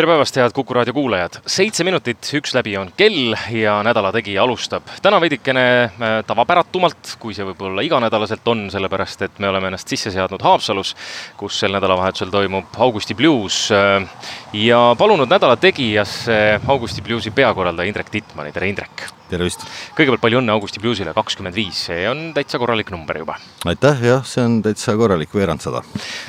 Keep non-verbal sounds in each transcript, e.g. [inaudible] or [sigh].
tere päevast, head Kuku raadio kuulajad. seitse minutit, üks läbi on kell ja Nädala Tegija alustab. täna veidikene äh, tavapäratumalt, kui see võib-olla iganädalaselt on, sellepärast et me oleme ennast sisse seadnud Haapsalus, kus sel nädalavahetusel toimub Augusti Blues. Äh, ja palunud Nädala Tegijasse Augusti Bluesi peakorraldaja Indrek Tittmani, tere Indrek! Tervist! kõigepealt palju õnne Augusti Bluesile, kakskümmend viis, see on täitsa korralik number juba. aitäh, jah, see on täitsa korralik, veerand sada.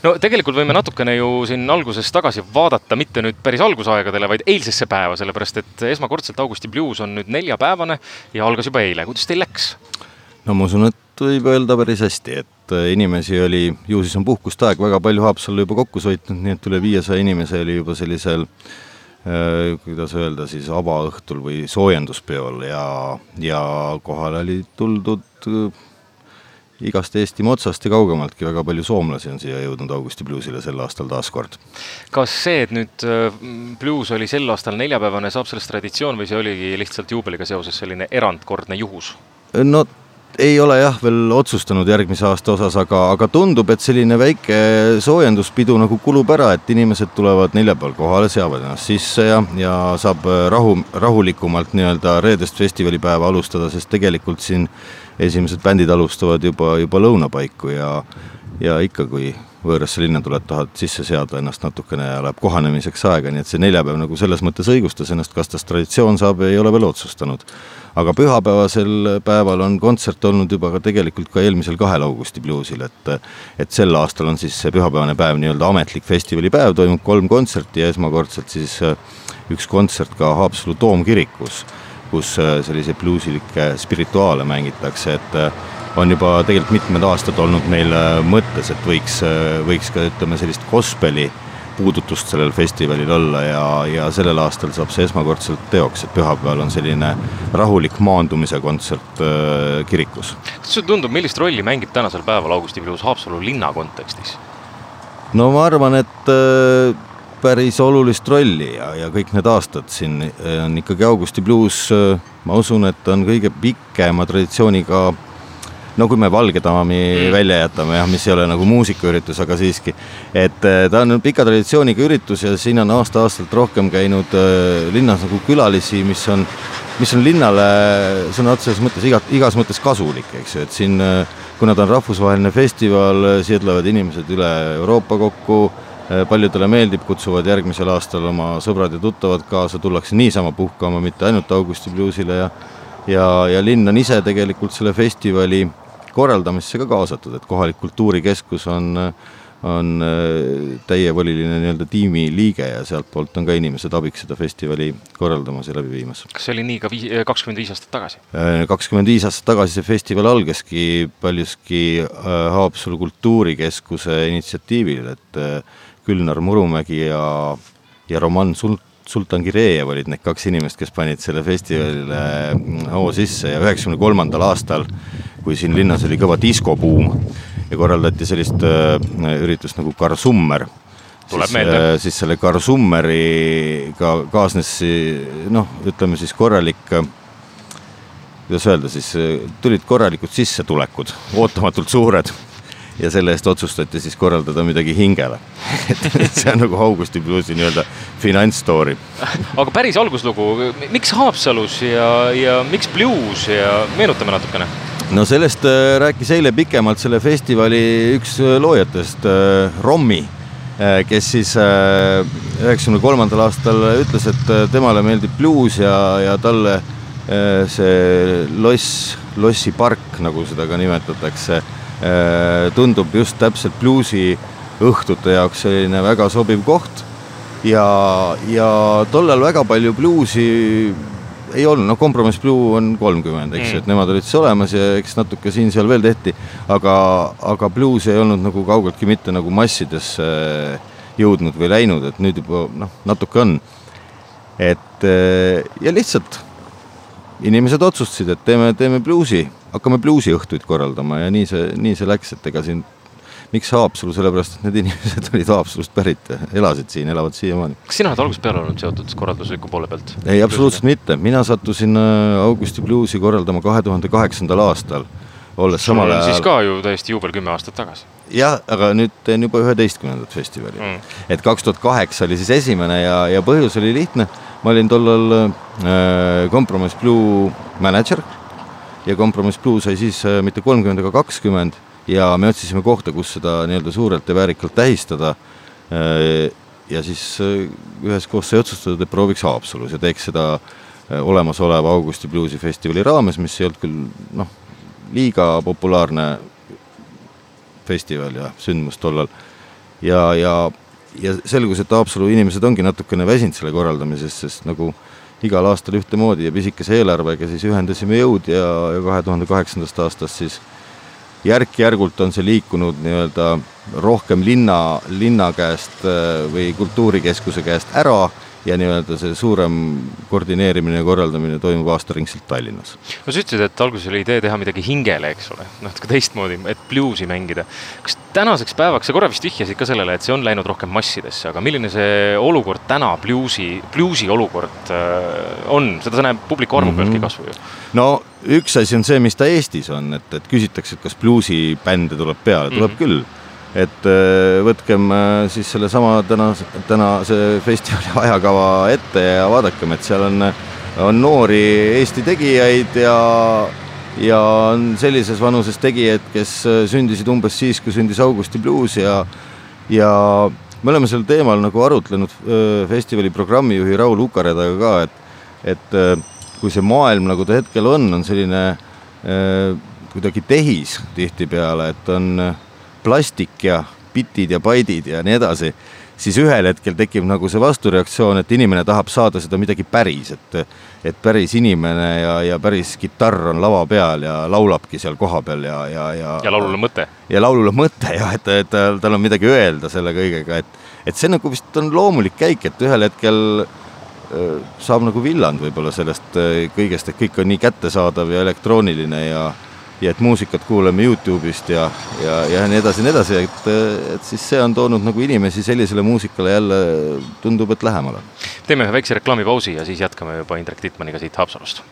no tegelikult võime natukene ju siin alguses tagasi vaadata, mitte nüüd päris algusaegadele, vaid eilsesse päeva, sellepärast et esmakordselt Augusti Blues on nüüd neljapäevane ja algas juba eile, kuidas teil läks? no ma usun, et võib öelda päris hästi, et inimesi oli, ju siis on puhkuste aeg, väga palju Haapsallu juba kokku sõitnud, nii et üle viiesaja inimese oli juba sellisel äh, Äh, kuidas öelda siis, avaõhtul või soojenduspeol ja, ja kohale oli tuldud äh, igast Eestimaa otsast ja kaugemaltki, väga palju soomlasi on siia jõudnud Augusti Bluesile sel aastal taas kord. kas see, et nüüd äh, bluus oli sel aastal neljapäevane, saab sellest traditsioon või see oligi lihtsalt juubeliga seoses selline erandkordne juhus? no ei ole jah veel otsustanud järgmise aasta osas, aga, aga tundub, et selline väike soojenduspidu nagu kulub ära, et inimesed tulevad neljapäeval kohale, seavad ennast sisse ja, ja saab rahu, rahulikumalt nii-öelda reedest festivalipäeva alustada, sest tegelikult siin esimesed bändid alustavad juba, juba lõuna paiku ja, ja ikka, kui võõrasse linna tuled, tahad sisse seada ennast natukene ja läheb kohanemiseks aega, nii et see neljapäev nagu selles mõttes õigustas ennast, kas tast traditsioon saab, ei ole veel otsustanud aga pühapäevasel päeval on kontsert olnud juba ka tegelikult ka eelmisel kahel augusti bluusil, et et sel aastal on siis see pühapäevane päev nii-öelda ametlik festivalipäev, toimub kolm kontserti ja esmakordselt siis äh, üks kontsert ka Haapsalu toomkirikus, kus äh, selliseid bluusilikke spirituaale mängitakse, et äh, on juba tegelikult mitmed aastad olnud meil mõttes, et võiks, võiks ka ütleme, sellist gospeli puudutust sellel festivalil olla ja, ja sellel aastal saab see esmakordselt teoks, et pühapäeval on selline rahulik maandumise kontsert äh, kirikus. kuidas sulle tundub, millist rolli mängib tänasel päeval Augusti Blues Haapsalu linna kontekstis? no ma arvan, et äh, päris olulist rolli ja, ja kõik need aastad siin äh, on ikkagi Augusti Blues äh,, ma usun, et on kõige pikema traditsiooniga no kui me Valge Daami mm. välja jätame jah, mis ei ole nagu muusikaüritus, aga siiski, et äh, ta on pika traditsiooniga üritus ja siin on aasta-aastalt rohkem käinud äh, linnas nagu külalisi, mis on, mis on linnale sõna otseses mõttes iga, igas mõttes kasulik, eks ju, et siin äh, kuna ta on rahvusvaheline festival, siia tulevad inimesed üle Euroopa kokku, paljudele meeldib, kutsuvad järgmisel aastal oma sõbrad ja tuttavad kaasa, tullakse niisama puhkama, mitte ainult Augusti bluusile ja ja, ja linn on ise tegelikult selle festivali korraldamisse ka kaasatud, et kohalik kultuurikeskus on, on äh, täievoliline nii-öelda tiimi liige ja sealtpoolt on ka inimesed abiks seda festivali korraldamas ja läbi viimas. kas see oli nii ka viis, äh, kakskümmend viis aastat tagasi? Äh, kakskümmend viis aastat tagasi see festival algaski paljuski Haapsalu kultuurikeskuse initsiatiivil, et Külnar Murumägi ja, ja Roman Sult Sultan Kirejev olid need kaks inimest, kes panid selle festivalile hoo sisse ja üheksakümne kolmandal aastal kui siin linnas oli kõva diskobuum ja korraldati sellist äh, üritust nagu Karsummer. tuleb meelde äh,. siis selle Karsummeriga kaasnes noh, ütleme siis korralik äh, kuidas öelda siis, tulid korralikud sissetulekud, ootamatult suured ja selle eest otsustati siis korraldada midagi hingele [laughs] et see on nagu Augusti Bluesi nii-öelda finantsstory. aga päris alguslugu, miks Haapsalus ja, ja miks bluus ja meenutame natukene no sellest äh, rääkis eile pikemalt selle festivali üks äh, loojatest, äh, Rommi, kes siis üheksakümne kolmandal aastal ütles, et temale meeldib bluus ja, ja talle see loss, lossipark, nagu seda ka nimetatakse, tundub just täpselt bluusi õhtute jaoks selline väga sobiv koht ja, ja tollal väga palju bluusi ei olnud, noh, Kompromiss Blue on kolmkümmend, eks mm., et nemad olid siis olemas ja eks natuke siin-seal veel tehti, aga, aga blues ei olnud nagu kaugeltki mitte nagu massidesse jõudnud või läinud, et nüüd juba noh, natuke on. et ja lihtsalt inimesed otsustasid, et teeme, teeme bluusi, hakkame bluusiõhtuid korraldama ja nii see, nii see läks, et ega siin miks Haapsalu, sellepärast et need [laughs] inimesed olid Haapsalust pärit elasid siin, elavad siiamaani. kas sina oled algusest peale olnud seotud korraldusliku poole pealt? ei, absoluutselt mitte, mina sattusin äh, Augusti Bluesi korraldama kahe tuhande kaheksandal aastal, olles samal ajal. siis ka ju täiesti juubel kümme aastat tagasi. jah, aga nüüd teen juba üheteistkümnendat festivali mm.. et kaks tuhat kaheksa oli siis esimene ja, ja põhjus oli lihtne, ma olin tollal äh, Compromise Blue mänedžer ja Compromise Blue sai siis äh, mitte kolmkümmend, aga kakskümmend ja me otsisime kohta, kus seda nii-öelda suurelt ja väärikalt tähistada. Äh, ja siis äh, üheskoos sai otsustatud, et prooviks Haapsalus ja teeks seda äh, olemasoleva Augusti Bluesi festivali raames, mis ei olnud küll noh, liiga populaarne festival ja sündmus tollal. ja, ja, ja selgus, et Haapsalu inimesed ongi natukene väsinud selle korraldamisest, sest nagu igal aastal ühtemoodi ja pisikese eelarvega siis ühendasime jõud ja, ja kahe tuhande kaheksandast aastast siis järk-järgult on see liikunud nii-öelda rohkem linna, linna käest äh, või kultuurikeskuse käest ära ja nii-öelda see suurem koordineerimine ja korraldamine toimub aastaringselt Tallinnas. no sa ütlesid, et alguses oli idee teha midagi hingele, eks ole, natuke teistmoodi, et bluusi mängida. kas tänaseks päevaks, sa korra vist vihjasid ka sellele, et see on läinud rohkem massidesse, aga milline see olukord täna, bluusi, bluusi olukord äh, on, seda näeb publiku arvu pealtki mm -hmm. kasvu ju? no üks asi on see, mis ta Eestis on, et, et küsitakse, et kas bluusibände tuleb peale, tuleb mm -hmm. küll et äh, võtkem äh, siis sellesama tänase, tänase festivali [laughs] ajakava ette ja vaadakem, et seal on, on noori Eesti tegijaid ja, ja on sellises vanuses tegijaid, kes äh, sündisid umbes siis, kui sündis Augusti bluus ja, ja me oleme sel teemal nagu arutlenud festivali programmijuhi Raul Ukaredaga ka, et, et kui see maailm, nagu ta hetkel on, on selline kuidagi tehis tihtipeale, et on plastik ja bitid ja baidid ja nii edasi, siis ühel hetkel tekib nagu see vastureaktsioon, et inimene tahab saada seda midagi päris, et et päris inimene ja, ja päris kitarr on lava peal ja laulabki seal kohapeal ja, ja, ja ja laulul on mõte. ja laulul on mõte [laughs] jah, et, et tal, tal on midagi öelda selle kõigega, et et see nagu vist on loomulik käik, et ühel hetkel saab nagu villand võib-olla sellest kõigest, et kõik on nii kättesaadav ja elektrooniline ja ja et muusikat kuuleme Youtube'ist ja, ja, ja nii edasi ja nii edasi, et, et siis see on toonud nagu inimesi sellisele muusikale jälle tundub, et lähemale. teeme ühe väikse reklaamipausi ja siis jätkame juba Indrek Tittmaniga siit Haapsalust.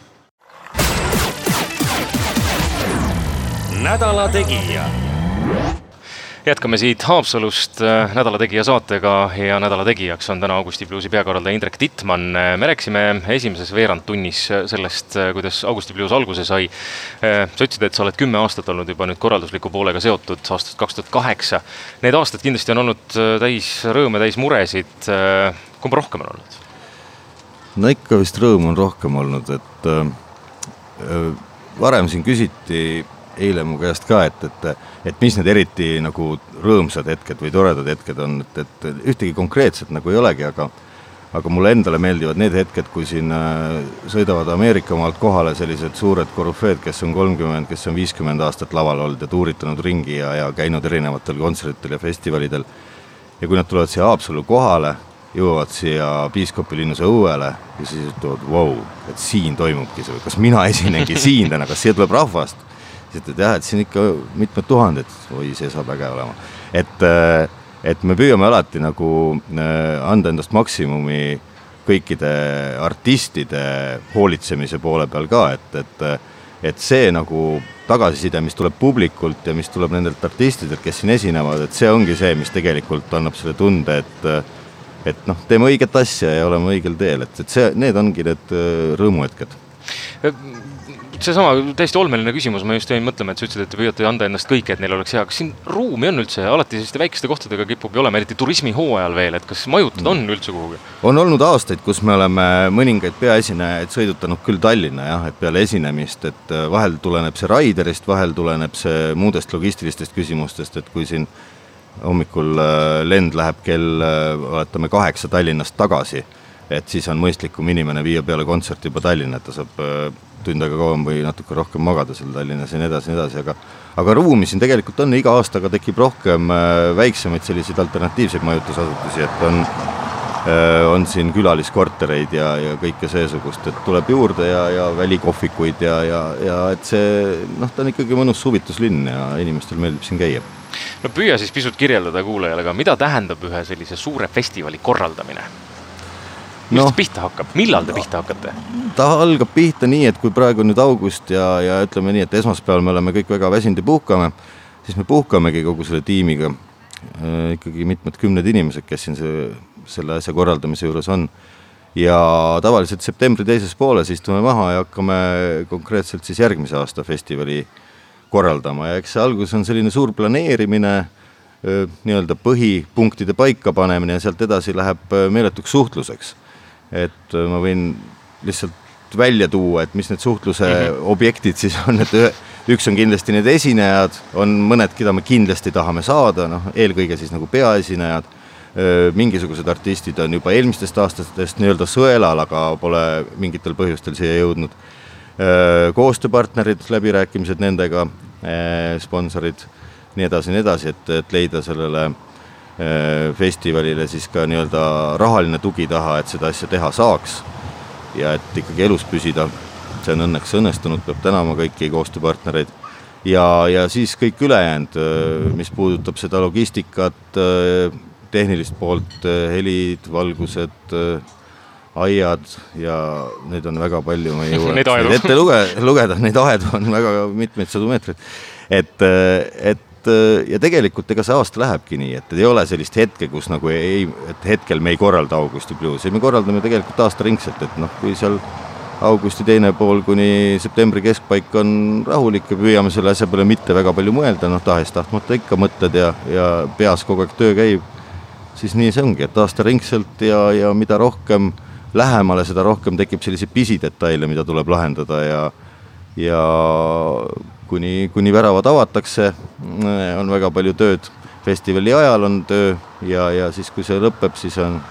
nädala Tegija jätkame siit Haapsalust äh, Nädala Tegija saatega ja Nädala Tegijaks on täna Augusti Bluesi peakorraldaja Indrek Tittmann. me rääkisime esimeses veerandtunnis sellest, äh, kuidas Augusti Blues alguse sai. Äh, sa ütlesid, et sa oled kümme aastat olnud juba nüüd korraldusliku poolega seotud, aastast kaks tuhat kaheksa. Need aastad kindlasti on olnud täis rõõme, täis muresid. kumba rohkem on olnud? no ikka vist rõõmu on rohkem olnud, et äh, varem siin küsiti eile mu käest ka, et, et, et mis need eriti nagu rõõmsad hetked või toredad hetked on, et, et ühtegi konkreetset nagu ei olegi, aga aga mulle endale meeldivad need hetked, kui siin äh, sõidavad Ameerika maalt kohale sellised suured korüfeed, kes on kolmkümmend, kes on viiskümmend aastat laval olnud ja tuuritanud ringi ja, ja käinud erinevatel kontsertidel ja festivalidel. ja kui nad tulevad siia Haapsallu kohale, jõuavad siia Piiskopi linnuse õuele ja siis ütlevad, vau, et siin toimubki see, kas mina esinengi siin täna, kas siia tuleb rahvast siis ütled jah, et siin ikka mitmed tuhanded, oi, see saab äge olema. et, äh, et me püüame alati nagu äh, anda endast maksimumi kõikide artistide hoolitsemise poole peal ka, et, et et see nagu tagasiside, mis tuleb publikult ja mis tuleb nendelt artistidelt, kes siin esinevad, et see ongi see, mis tegelikult annab selle tunde, et et noh, teeme õiget asja ja oleme õigel teel, et, et see, need ongi need äh, rõõmuhetked seesama täiesti olmeline küsimus, ma just jäin mõtlema, et sa ütlesid, et te püüate anda endast kõike, et neil oleks hea, kas siin ruumi on üldse, alati selliste väikeste kohtadega kipub ju olema, eriti turismihooajal veel, et kas majutada on üldse kuhugi? on olnud aastaid, kus me oleme mõningaid peaesinejaid sõidutanud küll Tallinna jah, et peale esinemist, et äh, vahel tuleneb see Raiderist, vahel tuleneb see muudest logistilistest küsimustest, et kui siin hommikul äh, lend läheb kell, äh, oletame kaheksa Tallinnast tagasi, et siis on mõistlikum inimene viia peale kontserti juba Tallinna, et ta saab tund aega kauem või natuke rohkem magada seal Tallinnas ja nii edasi ja nii edasi, aga aga ruumi siin tegelikult on, iga aastaga tekib rohkem äh, väiksemaid selliseid alternatiivseid majutusasutusi, et on on siin külaliskortereid ja, ja kõike seesugust, et tuleb juurde ja, ja välikohvikuid ja, ja, ja et see noh, ta on ikkagi mõnus suvituslinn ja inimestel meeldib siin käia. no püüa siis pisut kirjeldada kuulajale ka, mida tähendab ühe sellise suure festivali korraldamine? Millest no, pihta hakkab, millal te pihta hakkate? ta algab pihta nii, et kui praegu on nüüd august ja, ja ütleme nii, et esmaspäeval me oleme kõik väga väsinud ja puhkame, siis me puhkamegi kogu selle tiimiga. Äh, ikkagi mitmed kümned inimesed, kes siin see, selle asja korraldamise juures on. ja tavaliselt septembri teises pooles istume maha ja hakkame konkreetselt siis järgmise aasta festivali korraldama. Ja eks see algus on selline suur planeerimine nii-öelda põhipunktide paikapanemine ja sealt edasi läheb meeletuks suhtluseks et äh, ma võin lihtsalt välja tuua, et mis need suhtluse mm -hmm. objektid siis on, et ühe, üks on kindlasti need esinejad, on mõned, keda me kindlasti tahame saada, noh, eelkõige siis nagu peaesinejad, mingisugused artistid on juba eelmistest aastatest nii-öelda sõelal, aga pole mingitel põhjustel siia jõudnud. koostööpartnerid, läbirääkimised nendega, sponsorid, nii edasi, nii edasi, et, et leida sellele Äh, festivalile siis ka nii-öelda rahaline tugi taha, et seda asja teha saaks ja et ikkagi elus püsida. see on õnneks õnnestunud, peab tänama kõiki koostööpartnereid ja, ja siis kõik ülejäänud, äh, mis puudutab seda logistikat, äh, tehnilist poolt, helid, valgused, aiad ja neid on väga palju, ma ei jõua neid ette luge, lugeda, neid aedu on väga mitmeid sadu meetreid. et, et et ja tegelikult ega see aasta lähebki nii, et ei ole sellist hetke, kus nagu ei, et hetkel me ei korralda Augusti bluusi, me korraldame tegelikult aastaringselt, et noh, kui seal augusti teine pool kuni septembri keskpaik on rahulik ja püüame selle asja peale mitte väga palju mõelda, noh tahes-tahtmata ikka mõtled ja, ja peas kogu aeg töö käib, siis nii see ongi, et aastaringselt ja, ja mida rohkem lähemale, seda rohkem tekib selliseid pisidetaile, mida tuleb lahendada ja ja kuni, kuni väravad avatakse, on väga palju tööd. festivali ajal on töö ja, ja siis, kui see lõpeb, siis on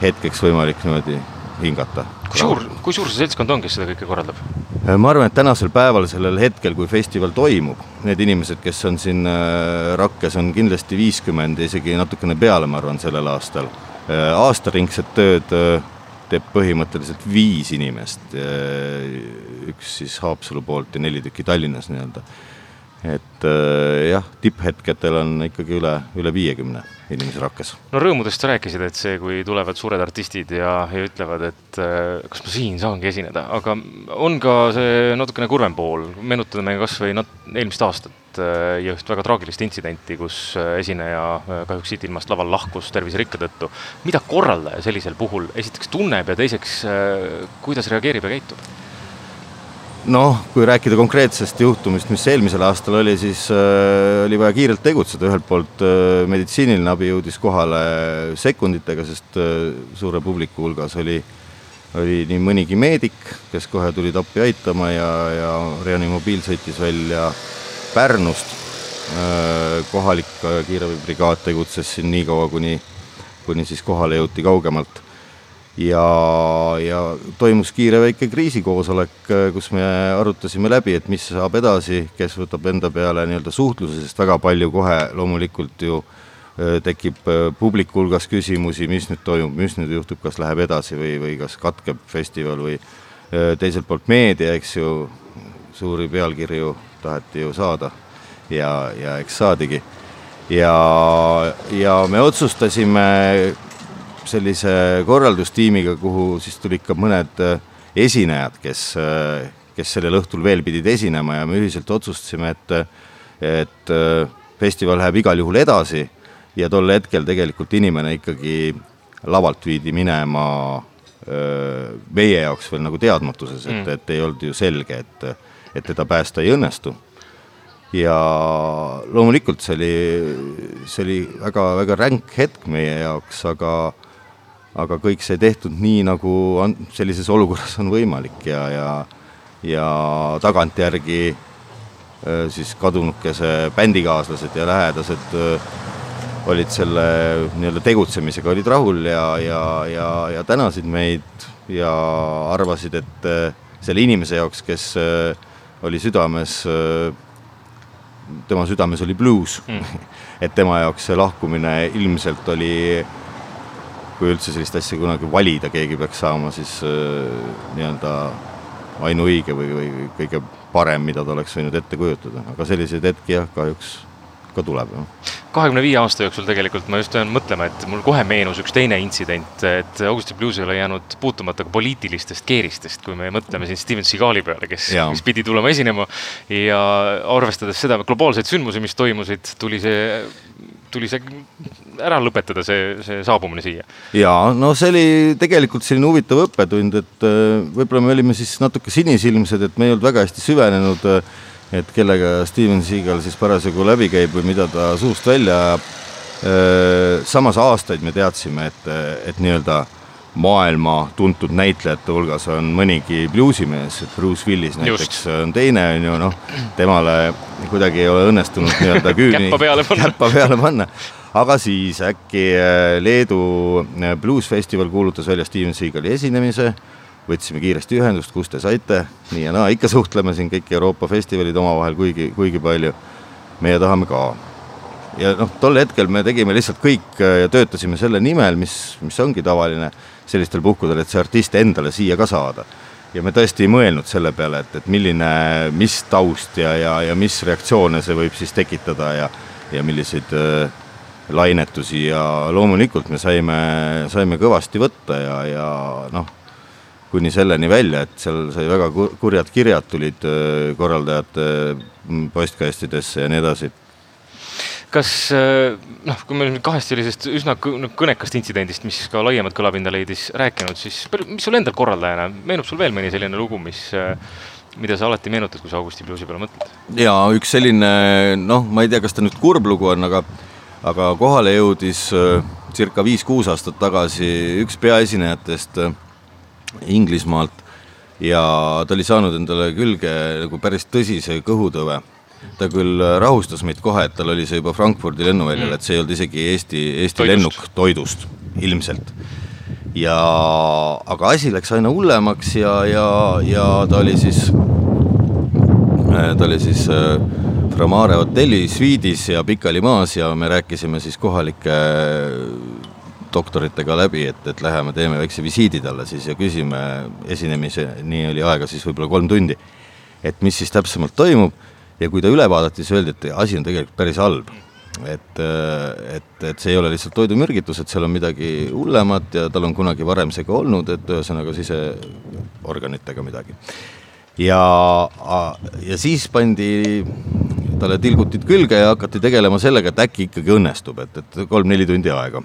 hetkeks võimalik niimoodi hingata. kui suur, kui suur see seltskond on, kes seda kõike korraldab? ma arvan, et tänasel päeval, sellel hetkel, kui festival toimub, need inimesed, kes on siin äh, Rakkes, on kindlasti viiskümmend ja isegi natukene peale, ma arvan, sellel aastal. Äh, aastaringset tööd äh, teeb põhimõtteliselt viis inimest, üks siis Haapsalu poolt ja neli tükki Tallinnas nii-öelda. et äh, jah, tipphetkedel on ikkagi üle, üle viiekümne inimese Rakkes. no rõõmudest sa rääkisid, et see, kui tulevad suured artistid ja, ja ütlevad, et äh, kas ma siin saangi esineda, aga on ka see natukene kurvem pool, meenutame kas või nat-, eelmist aastat, Äh, ja üht väga traagilist intsidenti, kus esineja kahjuks siit ilmast laval lahkus terviserikke tõttu. mida korraldaja sellisel puhul esiteks tunneb ja teiseks, kuidas reageerib ja käitub? Noh, kui rääkida konkreetsest juhtumist, mis eelmisel aastal oli, siis äh, oli vaja kiirelt tegutseda, ühelt poolt äh, meditsiiniline abi jõudis kohale sekunditega, sest äh, suure publiku hulgas oli, oli nii mõnigi meedik, kes kohe tulid appi aitama ja, ja reanimobiil sõitis välja Pärnust. Äh, kohalik äh, kiirabibrigaad tegutses siin nii kaua, kuni, kuni siis kohale jõuti kaugemalt. Ja, ja toimus kiire väike kriisikoosolek, äh, kus me arutasime läbi, et mis saab edasi, kes võtab enda peale nii-öelda suhtluse, sest väga palju kohe loomulikult ju tekib publiku hulgas küsimusi, mis nüüd toimub, mis nüüd juhtub, kas läheb edasi või, või kas katkeb festival või teiselt poolt meedia, eks ju, suuri pealkirju taheti ju saada ja, ja eks saadigi. ja, ja me otsustasime sellise korraldustiimiga, kuhu siis tulid ka mõned äh, esinejad, kes, äh, kes sellel õhtul veel pidid esinema ja me ühiselt otsustasime, et, et äh, festival läheb igal juhul edasi ja tol hetkel tegelikult inimene ikkagi lavalt viidi minema meie jaoks veel nagu teadmatuses, et, mm. et ei olnud ju selge, et et teda päästa ei õnnestu. ja loomulikult see oli, see oli väga-väga ränk hetk meie jaoks, aga aga kõik sai tehtud nii, nagu on, sellises olukorras on võimalik ja, ja ja tagantjärgi äh, siis kadunukese bändikaaslased ja lähedased äh, olid selle nii-öelda tegutsemisega, olid rahul ja, ja, ja, ja tänasid meid ja arvasid, et äh, selle inimese jaoks, kes oli südames, tema südames oli bluus mm. [laughs] et tema jaoks see lahkumine ilmselt oli kui üldse sellist asja kunagi valida keegi peaks saama, siis nii-öelda ainuõige või, või kõige parem, mida ta oleks võinud ette kujutada, aga selliseid hetki jah, kahjuks ka tuleb, kahekümne viie aasta jooksul tegelikult ma just pean mõtlema, et mul kohe meenus üks teine intsident, et Augustin Blues ei ole jäänud puutumata ka poliitilistest keeristest, kui me mõtleme siin Steven Seagali peale, kes, kes pidi tulema esinema. Ja arvestades seda globaalseid sündmusi, mis toimusid, tuli see tuli see ära lõpetada, see, see saabumine siia? jaa, no see oli tegelikult selline huvitav õppetund, et äh, võib-olla me olime siis natuke sinisilmsed, et me ei olnud väga hästi süvenenud äh, et kellega Steven Seagal siis parasjagu läbi käib või mida ta suust välja ajab. samas aastaid me teadsime, et, et nii-öelda maailma tuntud näitlejate hulgas on mõnigi bluusimees, et Bruce Willis näiteks Just. on teine, on ju, noh, temale kuidagi ei ole õnnestunud nii-öelda [laughs] küüni käppa peale panna, käppa peale panna aga siis äkki Leedu bluusfestival kuulutas välja Steven Seagali esinemise võtsime kiiresti ühendust, kus te saite, nii ja naa, ikka suhtleme siin kõik Euroopa festivalid omavahel kuigi, kuigi palju. meie tahame ka. ja noh, tol hetkel me tegime lihtsalt kõik äh, ja töötasime selle nimel, mis, mis ongi tavaline sellistel puhkudel, et see artist endale siia ka saada. ja me tõesti ei mõelnud selle peale, et, et milline, mis taust ja, ja, ja mis reaktsioone see võib siis tekitada ja, ja milliseid äh, lainetusi ja loomulikult me saime, saime kõvasti võtta ja, ja noh kuni selleni välja, et seal sai väga kurjad kirjad tulid äh, korraldajate mm, postkastidesse ja nii edasi kas äh, noh, kui me nüüd kahest sellisest üsna kõnekast intsidendist, mis ka laiemat kõlapinda leidis, rääkinud, siis mis sul endal korraldajana, meenub sul veel mõni selline lugu, mis, äh, mida sa alati meenutad, kui sa Augusti bluusi peale mõtled? jaa, üks selline noh, ma ei tea, kas ta nüüd kurb lugu on, aga aga kohale jõudis circa viis-kuus aastat tagasi üks peaesinejatest Inglismaalt ja ta oli saanud endale külge nagu päris tõsise kõhutõve. Ta küll rahustas meid kohe, et tal oli see juba Frankfurdi lennuväljal mm., et see ei olnud isegi Eesti, Eesti toidust. lennuk toidust, ilmselt. ja, aga asi läks aina hullemaks ja, ja, ja ta oli siis, ta oli siis äh, Framare hotelli sviidis ja pikali maas ja me rääkisime siis kohalike doktoritega läbi, et, et läheme teeme väikse visiidi talle siis ja küsime esinemiseni oli aega siis võib-olla kolm tundi. et mis siis täpsemalt toimub ja kui ta üle vaadati, siis öeldi, et asi on tegelikult päris halb. et, et, et see ei ole lihtsalt toidumürgitus, et seal on midagi hullemat ja tal on kunagi varem see ka olnud, et ühesõnaga siseorganitega midagi. ja, ja siis pandi talle tilgutid külge ja hakati tegelema sellega, et äkki ikkagi õnnestub, et, et kolm-neli tundi aega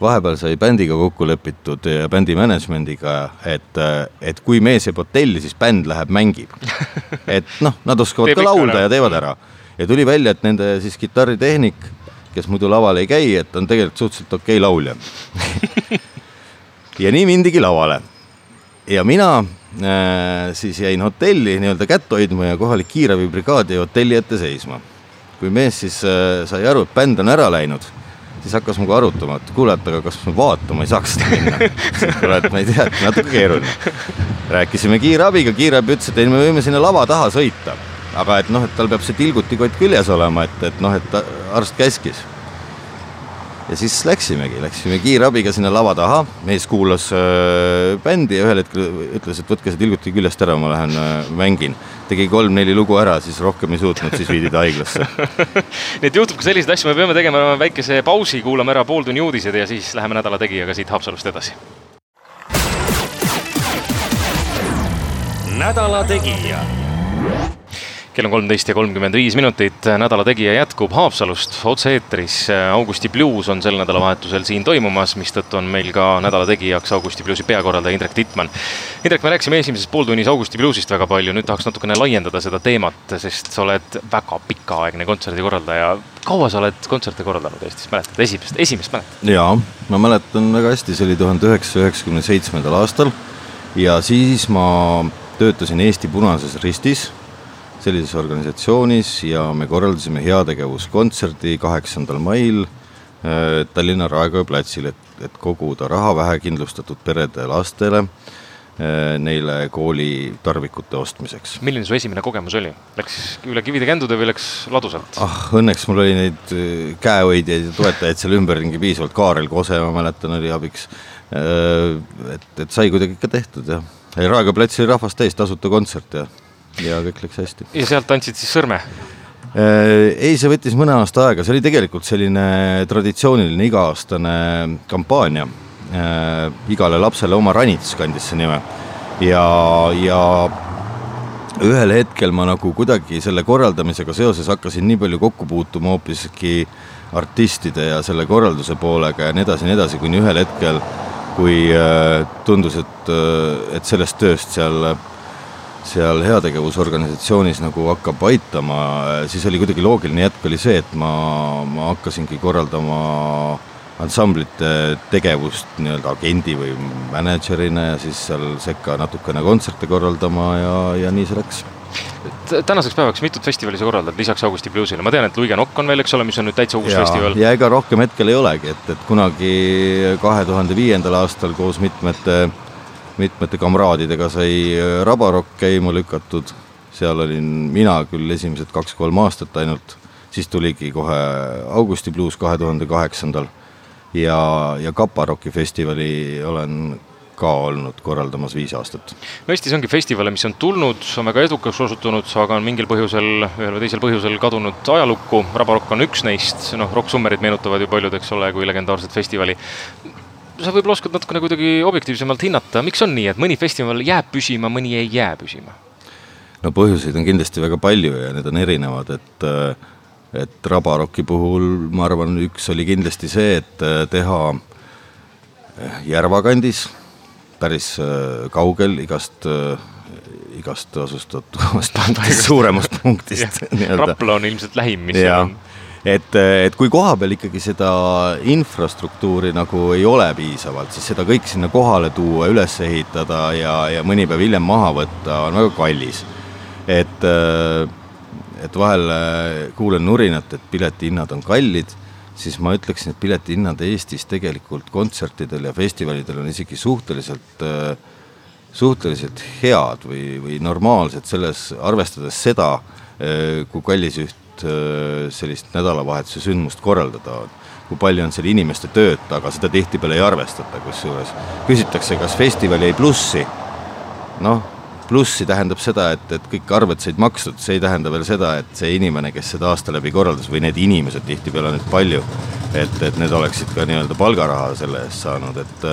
vahepeal sai bändiga kokku lepitud ja bändi management'iga, et, et kui mees jääb hotelli, siis bänd läheb mängib. [laughs] et noh, nad oskavad ka laulda ja teevad ära. ja tuli välja, et nende siis kitarritehnik, kes muidu laval ei käi, et on tegelikult suhteliselt okei okay laulja [laughs] ja nii mindigi lavale. ja mina äh, siis jäin hotelli nii-öelda kätt hoidma ja kohalik kiirabibrigaad jäi hotelli ette seisma. kui mees siis äh, sai aru, et bänd on ära läinud siis hakkas minuga arutama, et kuule, et aga kas me vaatama ei saaks seda minna. kuule, et ma ei tea, et natuke keeruline. rääkisime kiirabiga, kiirabi ütles, et ei, me võime sinna lava taha sõita. aga et noh, et tal peab see tilgutikott küljes olema, et, et noh, et arst käskis ja siis läksimegi, läksime kiirabiga sinna lava taha, mees kuulas äh, bändi ja ühel hetkel ütles, et võtke see tilguti küljest ära, ma lähen äh, mängin. tegi kolm-neli lugu ära, siis rohkem ei suutnud, siis viidi ta haiglasse [laughs] nii et juhtub ka selliseid asju, me peame tegema väikese pausi, kuulame ära pooltunni uudised ja siis läheme nädala tegijaga siit Haapsalust edasi. nädala Tegija kell on kolmteist ja kolmkümmend viis minutit, Nädala Tegija jätkub Haapsalust otse-eetris. Augusti Blues on sel nädalavahetusel siin toimumas, mistõttu on meil ka Nädala Tegijaks Augusti Bluesi peakorraldaja Indrek Tittmann. Indrek, me rääkisime esimeses pooltunnis Augusti Bluesist väga palju, nüüd tahaks natukene laiendada seda teemat, sest sa oled väga pikaaegne kontserdikorraldaja. kaua sa oled kontserte korraldanud Eestis, mäletad, esimest, esimest mäletad? jaa, ma mäletan väga hästi, see oli tuhande üheksasaja üheksakümne seitsmendal aastal ja siis ma töötasin Eesti Punases Ristis sellises organisatsioonis ja me korraldasime heategevuskontserdi kaheksandal mail äh, Tallinna Raekoja platsil, et, et koguda raha vähekindlustatud perede lastele neile koolitarvikute ostmiseks. milline su esimene kogemus oli, läks üle kivide-kändude või läks ladusalt? ah, õnneks mul oli neid käehoidjaid ja toetajaid seal ümberringi piisavalt, Kaarel Kose, ma mäletan, oli abiks. et, et sai kuidagi ikka tehtud jah, Raekoja platsil rahvast täis, tasuta kontsert ja, ja kõik läks hästi. ja sealt andsid siis sõrme? Äh, ei, see võttis mõne aasta aega, see oli tegelikult selline traditsiooniline iga-aastane kampaania. Äh, igale lapsele oma ranits kandis see nime ja, ja ühel hetkel ma nagu kuidagi selle korraldamisega seoses hakkasin nii palju kokku puutuma hoopiski artistide ja selle korralduse poolega ja nii edasi ja nii edasi, kuni ühel hetkel, kui äh, tundus, et, et sellest tööst seal seal heategevusorganisatsioonis nagu hakkab aitama, siis oli kuidagi loogiline jätk oli see, et ma, ma hakkasingi korraldama ansamblite tegevust nii-öelda agendi või mänedžerina ja siis seal sekka natukene kontserte korraldama ja, ja nii see läks tänaseks päevaks mitut festivali sa korraldad lisaks Augusti Bluesile, ma tean, et Luige Nokk on veel, eks ole, mis on nüüd täitsa uus ja, festival. ja ega rohkem hetkel ei olegi, et, et kunagi kahe tuhande viiendal aastal koos mitmete äh, mitmete kamraadidega sai äh, Rabarokk käima lükatud, seal olin mina küll esimesed kaks-kolm aastat ainult, siis tuligi kohe Augusti bluus kahe tuhande kaheksandal. Ja, ja Kaparoki festivali olen ka olnud korraldamas viis aastat. no Eestis ongi festivale, mis on tulnud, on väga edukaks osutunud, aga on mingil põhjusel, ühel või teisel põhjusel kadunud ajalukku, Rabarokk on üks neist, noh, Rock Summerid meenutavad ju paljud, eks ole, kui legendaarset festivali sa võib-olla oskad natukene kuidagi objektiivsemalt hinnata, miks on nii, et mõni festival jääb püsima, mõni ei jää püsima? no põhjuseid on kindlasti väga palju ja need on erinevad, et et Rabaroki puhul ma arvan, üks oli kindlasti see, et teha Järva kandis, päris kaugel igast igast punktist, [laughs] suuremast punktist. [laughs] Rapla on ilmselt lähim, mis ja, on et, et kui kohapeal ikkagi seda infrastruktuuri nagu ei ole piisavalt, siis seda kõik sinna kohale tuua, üles ehitada ja, ja mõni päev hiljem maha võtta on väga kallis. et, et vahel kuulen nurinat, et piletihinnad on kallid, siis ma ütleksin, et piletihinnad Eestis tegelikult kontsertidel ja festivalidel on isegi suhteliselt suhteliselt head või, või normaalsed selles, arvestades seda, kui kallis üht Äh, sellist nädalavahetuse sündmust korraldada on. kui palju on seal inimeste tööd taga, seda tihtipeale ei arvestata, kusjuures küsitakse, kas festival jäi plussi. noh, plussi tähendab seda, et, et kõik arved said makstud, see ei tähenda veel seda, et see inimene, kes seda aasta läbi korraldas või need inimesed, tihtipeale on neid palju, et, et need oleksid ka nii-öelda palgaraha selle eest saanud, et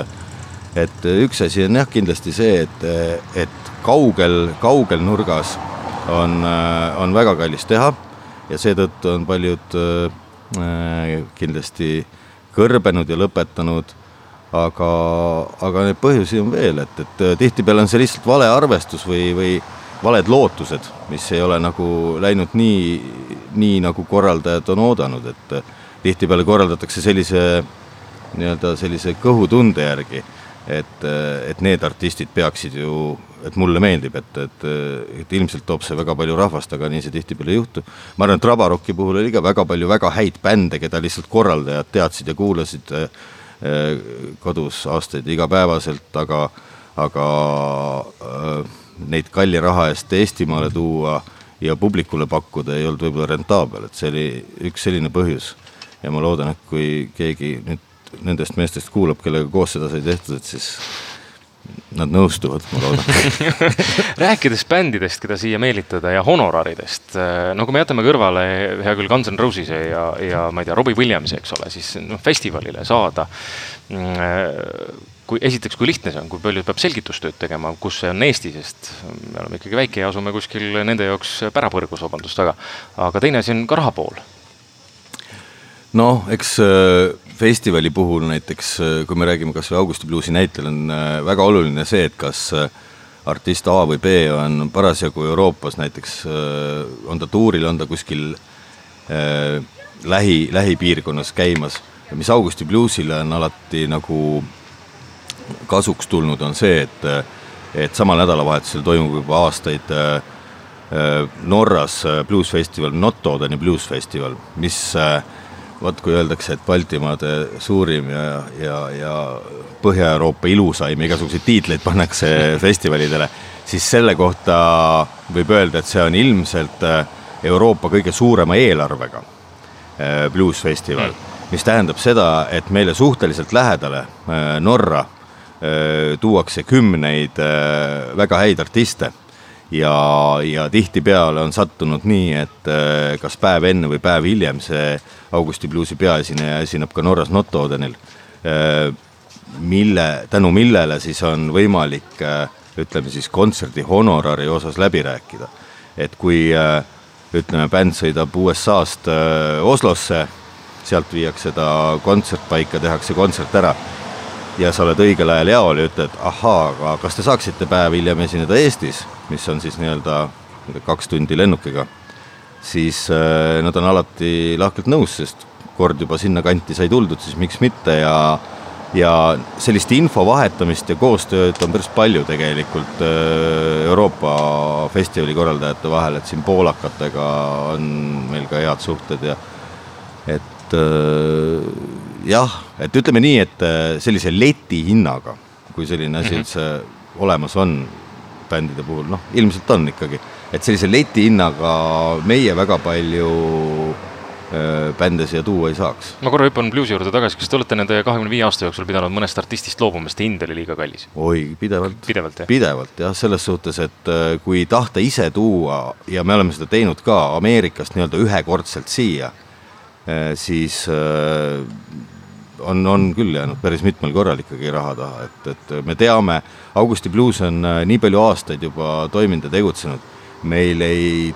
et üks asi on jah, kindlasti see, et, et kaugel, kaugel nurgas on, on väga kallis teha ja seetõttu on paljud äh, kindlasti kõrbenud ja lõpetanud, aga, aga neid põhjusi on veel, et, et äh, tihtipeale on see lihtsalt vale arvestus või, või valed lootused, mis ei ole nagu läinud nii, nii nagu korraldajad on oodanud, et äh, tihtipeale korraldatakse sellise nii-öelda sellise kõhutunde järgi, et, et need artistid peaksid ju et mulle meeldib, et, et, et ilmselt toob see väga palju rahvast, aga nii see tihtipeale ei juhtu. ma arvan, et Rabarocki puhul oli ka väga palju väga häid bände, keda lihtsalt korraldajad teadsid ja kuulasid eh, kodus aastaid igapäevaselt, aga, aga äh, neid kalli raha eest Eestimaale tuua ja publikule pakkuda ei olnud võib-olla rentaabel, et see oli üks selline põhjus. ja ma loodan, et kui keegi nüüd nendest meestest kuulab, kellega koos seda sai tehtud, et siis Nad nõustuvad, ma loodan [laughs] rääkides bändidest, keda siia meelitada ja honoraridest, äh, no kui me jätame kõrvale hea küll Guns N Roses'e ja, ja ma ei tea, Robbie Williamsi, eks ole, siis noh, festivalile saada mm, äh, kui esiteks, kui lihtne see on, kui palju peab selgitustööd tegema, kus see on Eesti, sest me oleme ikkagi väike ja asume kuskil nende jaoks pärapõrgus, vabandust väga. aga teine asi on ka raha pool. noh, eks äh, festivali puhul näiteks, äh, kui me räägime kas või Augusti bluusi näitel, on äh, väga oluline see, et kas äh, artist A või B on parasjagu Euroopas näiteks, on ta tuuril, on ta kuskil äh, lähi, lähipiirkonnas käimas. mis Augusti bluusile on alati nagu kasuks tulnud, on see, et, et samal nädalavahetusel toimub juba aastaid äh, Norras bluusfestival, Notodeni bluusfestival, mis äh, vot kui öeldakse, et Baltimaade suurim ja, ja, ja Põhja-Euroopa ilusaim, igasuguseid tiitleid pannakse [laughs] festivalidele, siis selle kohta võib öelda, et see on ilmselt Euroopa kõige suurema eelarvega bluusfestival mm., mis tähendab seda, et meile suhteliselt lähedale Norra tuuakse kümneid väga häid artiste ja, ja tihtipeale on sattunud nii, et äh, kas päev enne või päev hiljem see Augusti bluusi peaesineja esineb ka Norras Nottodenil, äh, mille, tänu millele siis on võimalik äh, ütleme siis kontserdi honorari osas läbi rääkida. et kui ütleme, bänd sõidab USA-st Oslosse, sealt viiakse ta kontsertpaika, tehakse kontsert ära ja sa oled õigel ajal jaol ja ütled, ahaa, aga kas te saaksite päev hiljem esineda Eestis, mis on siis nii-öelda kaks tundi lennukiga, siis äh, nad on alati lahkelt nõus, sest kord juba sinnakanti sai tuldud, siis miks mitte ja ja sellist info vahetamist ja koostööd on päris palju tegelikult äh, Euroopa festivali korraldajate vahel, et siin poolakatega on meil ka head suhted ja et äh, jah, et ütleme nii, et äh, sellise leti hinnaga, kui selline asi mhm. üldse mm -hmm. olemas on bändide puhul, noh, ilmselt on ikkagi, et sellise leti hinnaga meie väga palju äh, bände siia tuua ei saaks. ma korra hüppan bluusi juurde tagasi, kas te olete nende kahekümne viie aasta jooksul pidanud mõnest artistist loobuma, sest hind oli liiga kallis? oi, pidevalt. pidevalt, jah? pidevalt jah, selles suhtes, et äh, kui tahta ise tuua ja me oleme seda teinud ka Ameerikast nii-öelda ühekordselt siia, siis on, on küll jäänud päris mitmel korral ikkagi raha taha, et, et me teame, Augusti Blues on äh, nii palju aastaid juba toiminud ja tegutsenud, meil ei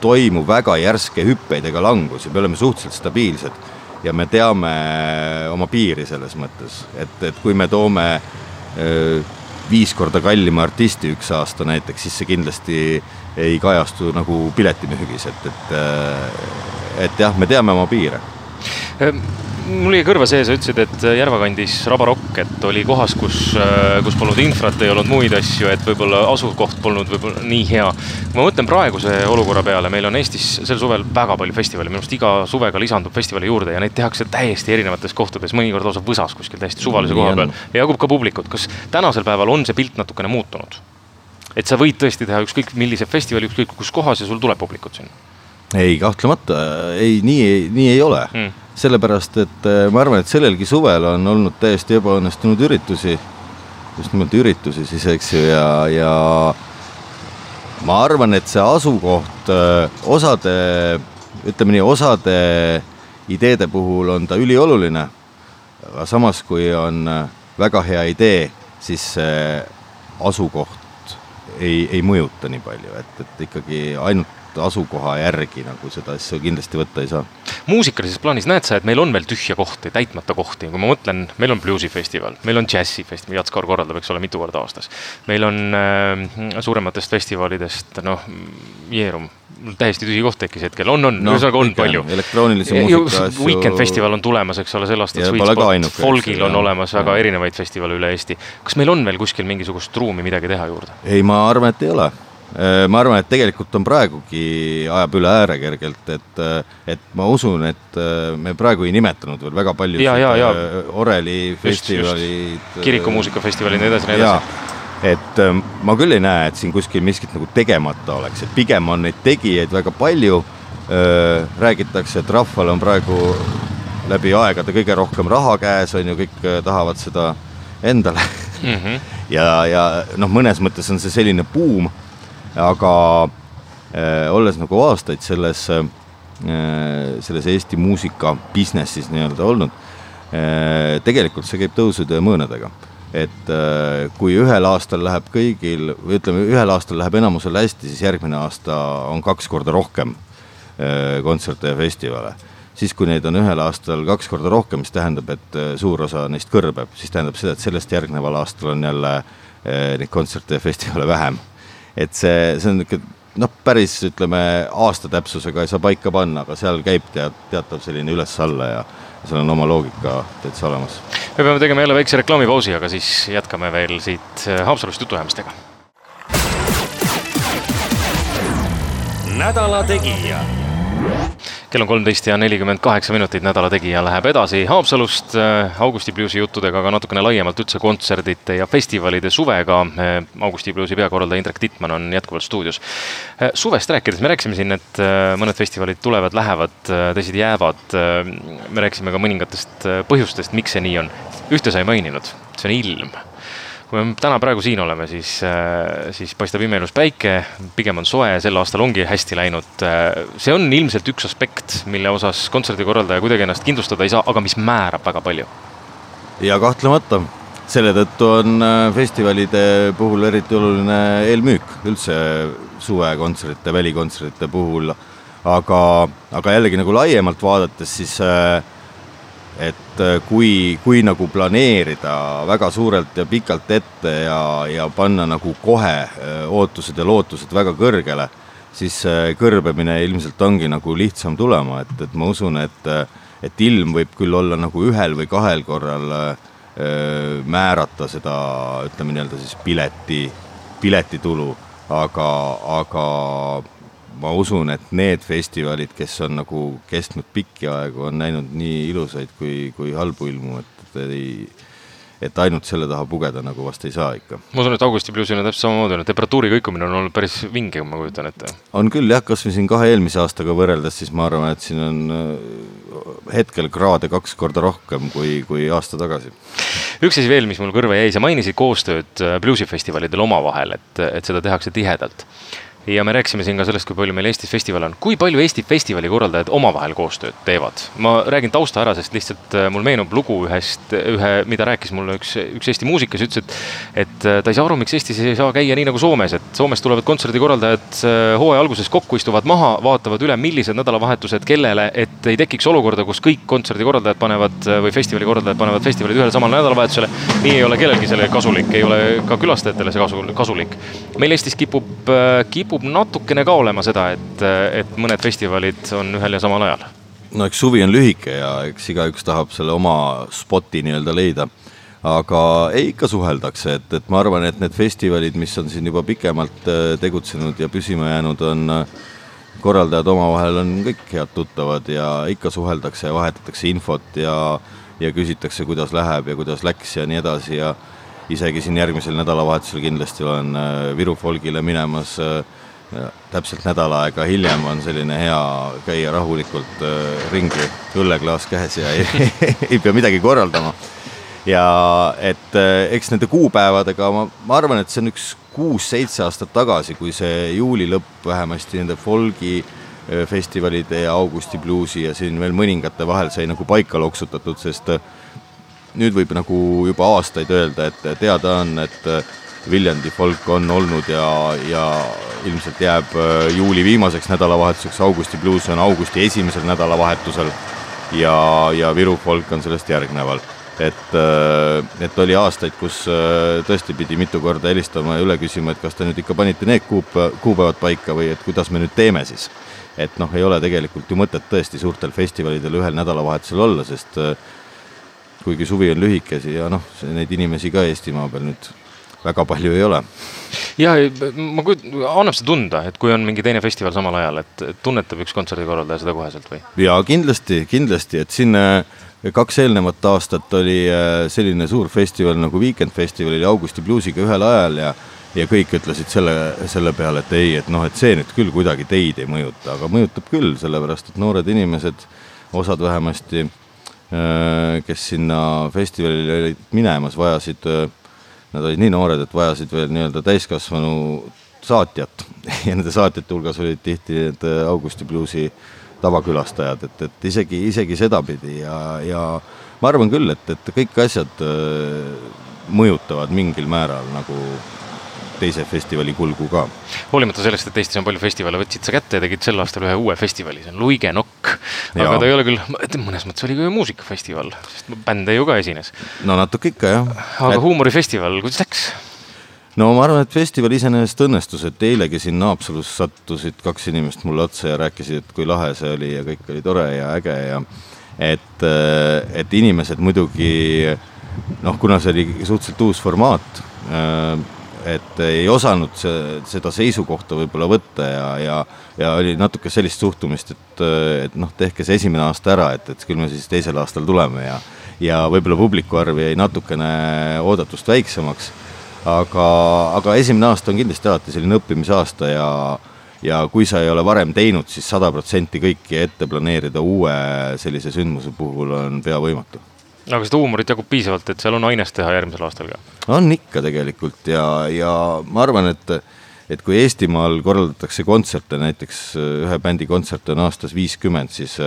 toimu väga järske hüppeid ega langusi, me oleme suhteliselt stabiilsed ja me teame oma piiri selles mõttes, et, et kui me toome öö, äh, viis korda kallima artisti üks aasta näiteks, siis see kindlasti ei kajastu nagu piletimüügis, et, et, äh, et jah, me teame oma piire. Ehm, mul jäi kõrva see, sa ütlesid, et Järvakandis Rabarokk, et oli kohas, kus, äh, kus polnud infrat, ei olnud muid asju, et võib-olla asukoht polnud võib-olla nii hea. kui ma mõtlen praeguse olukorra peale, meil on Eestis sel suvel väga palju festivale, minu arust iga suvega lisandub festivale juurde ja neid tehakse täiesti erinevates kohtades, mõnikord lausa võsas kuskil täiesti suvalise koha peal ja jagub ka publikut. kas tänasel päeval on see pilt natukene muutunud? et sa võid tõesti teha ükskõik millise festivali, ükskõik kus kohas ja sul tuleb publikut sinna? Ei, kahtlemata. Ei, nii, nii ei ole. Mm sellepärast et äh, ma arvan, et sellelgi suvel on olnud täiesti ebaõnnestunud üritusi, just nimelt üritusi siis, eks ju, ja, ja ma arvan, et see asukoht äh, osade, ütleme nii, osade ideede puhul on ta ülioluline, aga samas, kui on äh, väga hea idee, siis see asukoht ei, ei mõjuta nii palju, et, et ikkagi ainult asukoha järgi nagu seda asja kindlasti võtta ei saa. muusikalises plaanis näed sa, et meil on veel tühja kohti, täitmata kohti, kui ma mõtlen, meil on bluusifestival, meil on džässifestival, Jats Kaur korraldab, eks ole, mitu korda aastas. meil on äh, suurematest festivalidest, noh, Jeerum, täiesti tühi koht tekkis hetkel, on, on no,, ühesõnaga on palju. elektroonilise muusika asju. Weekend festival on tulemas, eks ole, sel aastal Sweet Spot, Folgil on olemas väga ja. erinevaid festivale üle Eesti. kas meil on veel kuskil mingisugust ruumi midagi teha juurde? ei, ma arvan, et ei ole ma arvan, et tegelikult on praegugi, ajab üle ääre kergelt, et, äh, et ma usun, et äh, me praegu ei nimetanud veel väga palju ja, ja, ja. Oreli festivalid. kirikumuusikafestivalid ja nii edasi, nii edasi. et ma küll ei näe, et siin kuskil miskit nagu tegemata oleks, et pigem on neid tegijaid väga palju. räägitakse, et rahval on praegu läbi aegade kõige rohkem raha käes, on ju, kõik tahavad seda endale mm. -hmm. [laughs] ja, ja noh, mõnes mõttes on see selline buum aga äh, olles nagu aastaid selles äh,, selles Eesti muusika business'is nii-öelda olnud äh,, tegelikult see käib tõusude ja mõõnadega. et äh, kui ühel aastal läheb kõigil, ütleme, ühel aastal läheb enamusel hästi, siis järgmine aasta on kaks korda rohkem äh, kontserte ja festivale. Siis, kui neid on ühel aastal kaks korda rohkem, mis tähendab, et äh, suur osa neist kõrbeb, siis tähendab seda, et sellest järgneval aastal on jälle neid kontserte ja festivale vähem et see, see on niisugune noh, päris ütleme aasta täpsusega ei saa paika panna, aga seal käib tead, teatav selline üles-alla ja seal on oma loogika täitsa olemas. me peame tegema jälle väikse reklaamipausi, aga siis jätkame veel siit äh, Haapsalust jutuajamistega. nädala Tegija kell on kolmteist ja nelikümmend kaheksa minutit, Nädala Tegija läheb edasi Haapsalust äh, Augusti Bluesi juttudega, aga natukene laiemalt üldse kontserdite ja festivalide suvega. Äh, Augusti Bluesi peakorraldaja Indrek Tittmann on jätkuvalt stuudios. Äh, suvest rääkides, me rääkisime siin, et mõned festivalid tulevad, lähevad, teised jäävad. me rääkisime ka mõningatest põhjustest, miks see nii on. ühte sa ei maininud, see on ilm kui me täna praegu siin oleme, siis, äh, siis paistab imeilus päike, pigem on soe, sel aastal ongi hästi läinud. Äh, see on ilmselt üks aspekt, mille osas kontserdikorraldaja kuidagi ennast kindlustada ei saa, aga mis määrab väga palju. ja kahtlemata, selle tõttu on äh, festivalide puhul eriti oluline eelmüük üldse suvekontserte, välikontsertide puhul. aga, aga jällegi nagu laiemalt vaadates, siis äh, et äh, kui, kui nagu planeerida väga suurelt ja pikalt ette ja, ja panna nagu kohe äh, ootused ja lootused väga kõrgele, siis kõrbemine ilmselt ongi nagu lihtsam tulema, et, et ma usun, et, et ilm võib küll olla nagu ühel või kahel korral öö, määrata seda, ütleme nii-öelda siis pileti, piletitulu, aga, aga ma usun, et need festivalid, kes on nagu kestnud pikki aegu, on näinud nii ilusaid kui, kui halbu ilmu, et, et ei, et ainult selle taha pugeda nagu vast ei saa ikka. ma usun, et Augusti bluusil on täpselt samamoodi olnud, temperatuuri kõikumine on olnud päris vinge, ma kujutan ette. on küll jah, kasvõi siin kahe eelmise aastaga võrreldes, siis ma arvan, et siin on äh, hetkel kraade kaks korda rohkem kui, kui aasta tagasi. üks asi veel, mis mul kõrva jäi, sa mainisid koostööd äh, bluusifestivalidel omavahel, et, et seda tehakse tihedalt ja me rääkisime siin ka sellest, kui palju meil Eestis festivale on. kui palju Eesti festivali korraldajad omavahel koostööd teevad? ma räägin tausta ära, sest lihtsalt äh, mul meenub lugu ühest, ühe, mida rääkis mulle üks, üks Eesti muusikas, ütles, et et äh, ta ei saa aru, miks Eestis ei saa käia nii nagu Soomes, et Soomes tulevad kontserdikorraldajad äh, hooaja alguses kokku, istuvad maha, vaatavad üle, millised nädalavahetused kellele, et ei tekiks olukorda, kus kõik kontserdikorraldajad panevad või festivali korraldajad panevad festivalid ühele samale nädalavahetusele. nii ei ole kellelgi selle kasulik, ei ole ka külastajatele see kasulik. meil Eestis kipub, kipub kipub natukene ka olema seda, et, et mõned festivalid on ühel ja samal ajal. no eks suvi on lühike ja eks igaüks tahab selle oma spoti nii-öelda leida. aga ei, ikka suheldakse, et, et ma arvan, et need festivalid, mis on siin juba pikemalt äh, tegutsenud ja püsima jäänud, on äh, korraldajad omavahel on kõik head tuttavad ja ikka suheldakse ja vahetatakse infot ja, ja küsitakse, kuidas läheb ja kuidas läks ja nii edasi ja isegi siin järgmisel nädalavahetusel kindlasti olen äh, Viru folgile minemas äh, täpselt nädal aega hiljem on selline hea käia rahulikult äh, ringi, õlleklaas käes ja ei, [laughs] ei pea midagi korraldama. ja et äh, eks nende kuupäevadega ma, ma arvan, et see on üks kuus-seitse aastat tagasi, kui see juuli lõpp vähemasti nende folgi äh, festivalide ja Augusti bluusi ja siin veel mõningate vahel sai nagu paika loksutatud, sest nüüd võib nagu juba aastaid öelda, et teada on, et Viljandi folk on olnud ja, ja ilmselt jääb äh, juuli viimaseks nädalavahetuseks, augusti bluus on augusti esimesel nädalavahetusel ja, ja Viru folk on sellest järgneval. et, äh, et oli aastaid, kus äh, tõesti pidi mitu korda helistama ja üle küsima, et kas te nüüd ikka panite need kuup-, kuupäevad paika või et kuidas me nüüd teeme siis. et noh, ei ole tegelikult ju mõtet tõesti suurtel festivalidel ühel nädalavahetusel olla, sest kuigi suvi on lühike ja noh, neid inimesi ka Eestimaa peal nüüd väga palju ei ole. ja ma kujut-, annab see tunda, et kui on mingi teine festival samal ajal, et tunnetab üks kontserdikorraldaja seda koheselt või? jaa, kindlasti, kindlasti, et siin äh, kaks eelnevat aastat oli äh, selline suur festival nagu Weekend Festival oli Augusti bluusiga ühel ajal ja ja kõik ütlesid selle, selle peale, et ei, et noh, et see nüüd küll kuidagi teid ei mõjuta, aga mõjutab küll, sellepärast et noored inimesed, osad vähemasti, äh, kes sinna festivalile olid minemas, vajasid nad olid nii noored, et vajasid veel nii-öelda täiskasvanu saatjat. [laughs] Ja nende saatjate hulgas olid tihti need äh, Augusti bluusi tavakülastajad, et, et isegi, isegi sedapidi. Ja, ja ma arvan küll, et, et kõik asjad äh, mõjutavad mingil määral nagu teise festivali kulgu ka. hoolimata sellest, et Eestis on palju festivale, võtsid sa kätte ja tegid sel aastal ühe uue festivali, see on Luige Nokk. aga ta ei ole küll, mõnes mõttes oli ka ju muusikafestival, sest bände ju ka esines. no natuke ikka jah. aga et... huumorifestival, kuidas läks? no ma arvan, et festival iseenesest õnnestus, et eilegi siin Haapsalus sattusid kaks inimest mulle otsa ja rääkisid, et kui lahe see oli ja kõik oli tore ja äge ja et, et inimesed muidugi noh, kuna see oli suhteliselt uus formaat et ei osanud see, seda seisukohta võib-olla võtta ja, ja ja oli natuke sellist suhtumist, et, et noh, tehke see esimene aasta ära, et, et küll me siis teisel aastal tuleme ja ja võib-olla publiku arv jäi natukene oodatust väiksemaks, aga, aga esimene aasta on kindlasti alati selline õppimisaasta ja ja kui sa ei ole varem teinud siis, siis sada protsenti kõiki ette planeerida uue sellise sündmuse puhul on pea võimatu aga seda huumorit jagub piisavalt, et seal on ainest teha järgmisel aastal ka? on ikka tegelikult ja, ja ma arvan, et et kui Eestimaal korraldatakse kontserte, näiteks ühe bändi kontserte on aastas viiskümmend, siis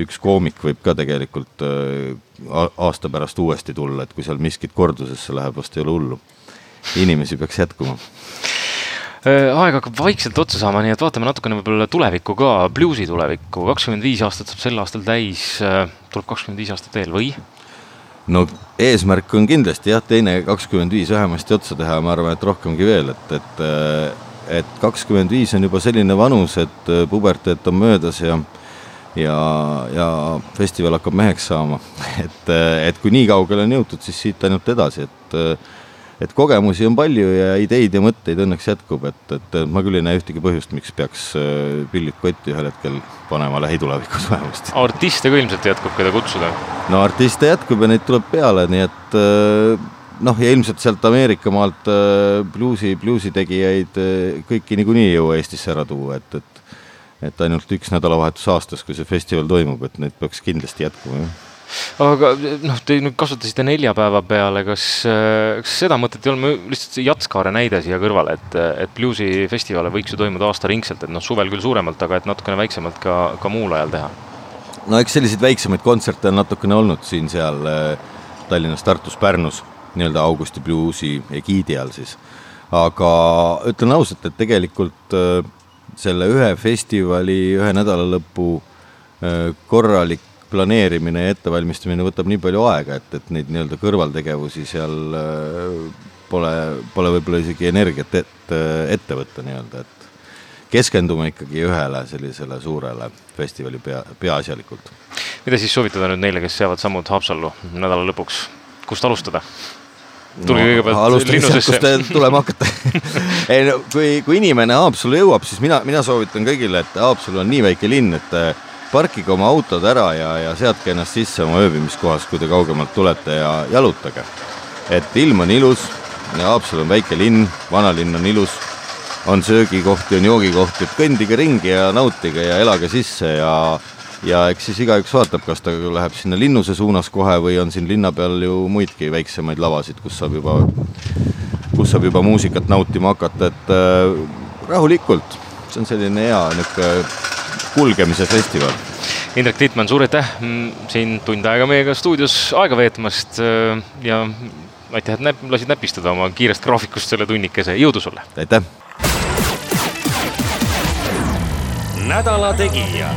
üks koomik võib ka tegelikult aasta pärast uuesti tulla, et kui seal miskit kordusesse läheb, vast ei ole hullu. inimesi peaks jätkuma aeg hakkab vaikselt otsa saama, nii et vaatame natukene võib-olla tulevikku ka, bluusi tulevikku, kakskümmend viis aastat saab sel aastal täis, tuleb kakskümmend viis aastat veel või? No eesmärk on kindlasti jah, teine kakskümmend viis vähemasti otsa teha, ma arvan, et rohkemgi veel, et, et et kakskümmend viis on juba selline vanus, et puberteet on möödas ja ja, ja festival hakkab meheks saama. [laughs] et, et kui nii kaugele on jõutud, siis siit ainult edasi, et et kogemusi on palju ja ideid ja mõtteid õnneks jätkub, et, et ma küll ei näe ühtegi põhjust, miks peaks äh, pillid kotti ühel hetkel panema lähitulevikus vähemasti. artiste ka ilmselt jätkub, keda kutsuda? no artiste jätkub ja neid tuleb peale, nii et äh, noh, ja ilmselt sealt Ameerika maalt äh, bluusi, bluusitegijaid kõiki niikuinii ei jõua Eestisse ära tuua, et, et et ainult üks nädalavahetus aastas, kui see festival toimub, et neid peaks kindlasti jätkuma, jah aga noh, te nüüd kasutasite neljapäeva peale, kas, kas seda mõtet ei olnud, lihtsalt Jatskaare näide siia kõrvale, et, et bluusifestivale võiks ju toimuda aastaringselt, et noh, suvel küll suuremalt, aga et natukene väiksemalt ka, ka muul ajal teha? no eks selliseid väiksemaid kontserte on natukene olnud siin-seal eh, Tallinnas, Tartus, Pärnus, nii-öelda Augusti bluusi egiidi all siis. aga ütlen ausalt, et tegelikult eh, selle ühe festivali, ühe nädalalõpu eh, korralik planeerimine ja ettevalmistamine võtab nii palju aega, et, et neid nii-öelda kõrvaltegevusi seal äh, pole, pole võib-olla isegi energiat et, ette võtta nii-öelda, et keskendume ikkagi ühele sellisele suurele festivali pea, peaasjalikult. mida siis soovitada nüüd neile, kes seavad sammud Haapsallu nädala lõpuks, kust alustada? tulge no, kõigepealt linnusesse. tulema hakkate [laughs] ei no kui, kui inimene Haapsallu jõuab, siis mina, mina soovitan kõigile, et Haapsalu on nii väike linn, et parkige oma autod ära ja, ja seadke ennast sisse oma ööbimiskohas, kui te kaugemalt tulete ja jalutage. et ilm on ilus Haapsalu on väike linn, vanalinn on ilus, on söögikohti, on joogikohti, et kõndige ringi ja nautige ja elage sisse ja ja eks siis igaüks vaatab, kas ta läheb sinna linnuse suunas kohe või on siin linna peal ju muidki väiksemaid lavasid, kus saab juba, kus saab juba muusikat nautima hakata, et äh, rahulikult, see on selline hea niisugune kulgemise festival. Indrek Tiitmann, suur aitäh siin tund aega meiega stuudios aega veetmast äh, ja aitäh, et näp-, lasid näpistada oma kiirest graafikust selle tunnikese, jõudu sulle! aitäh! nädala Tegija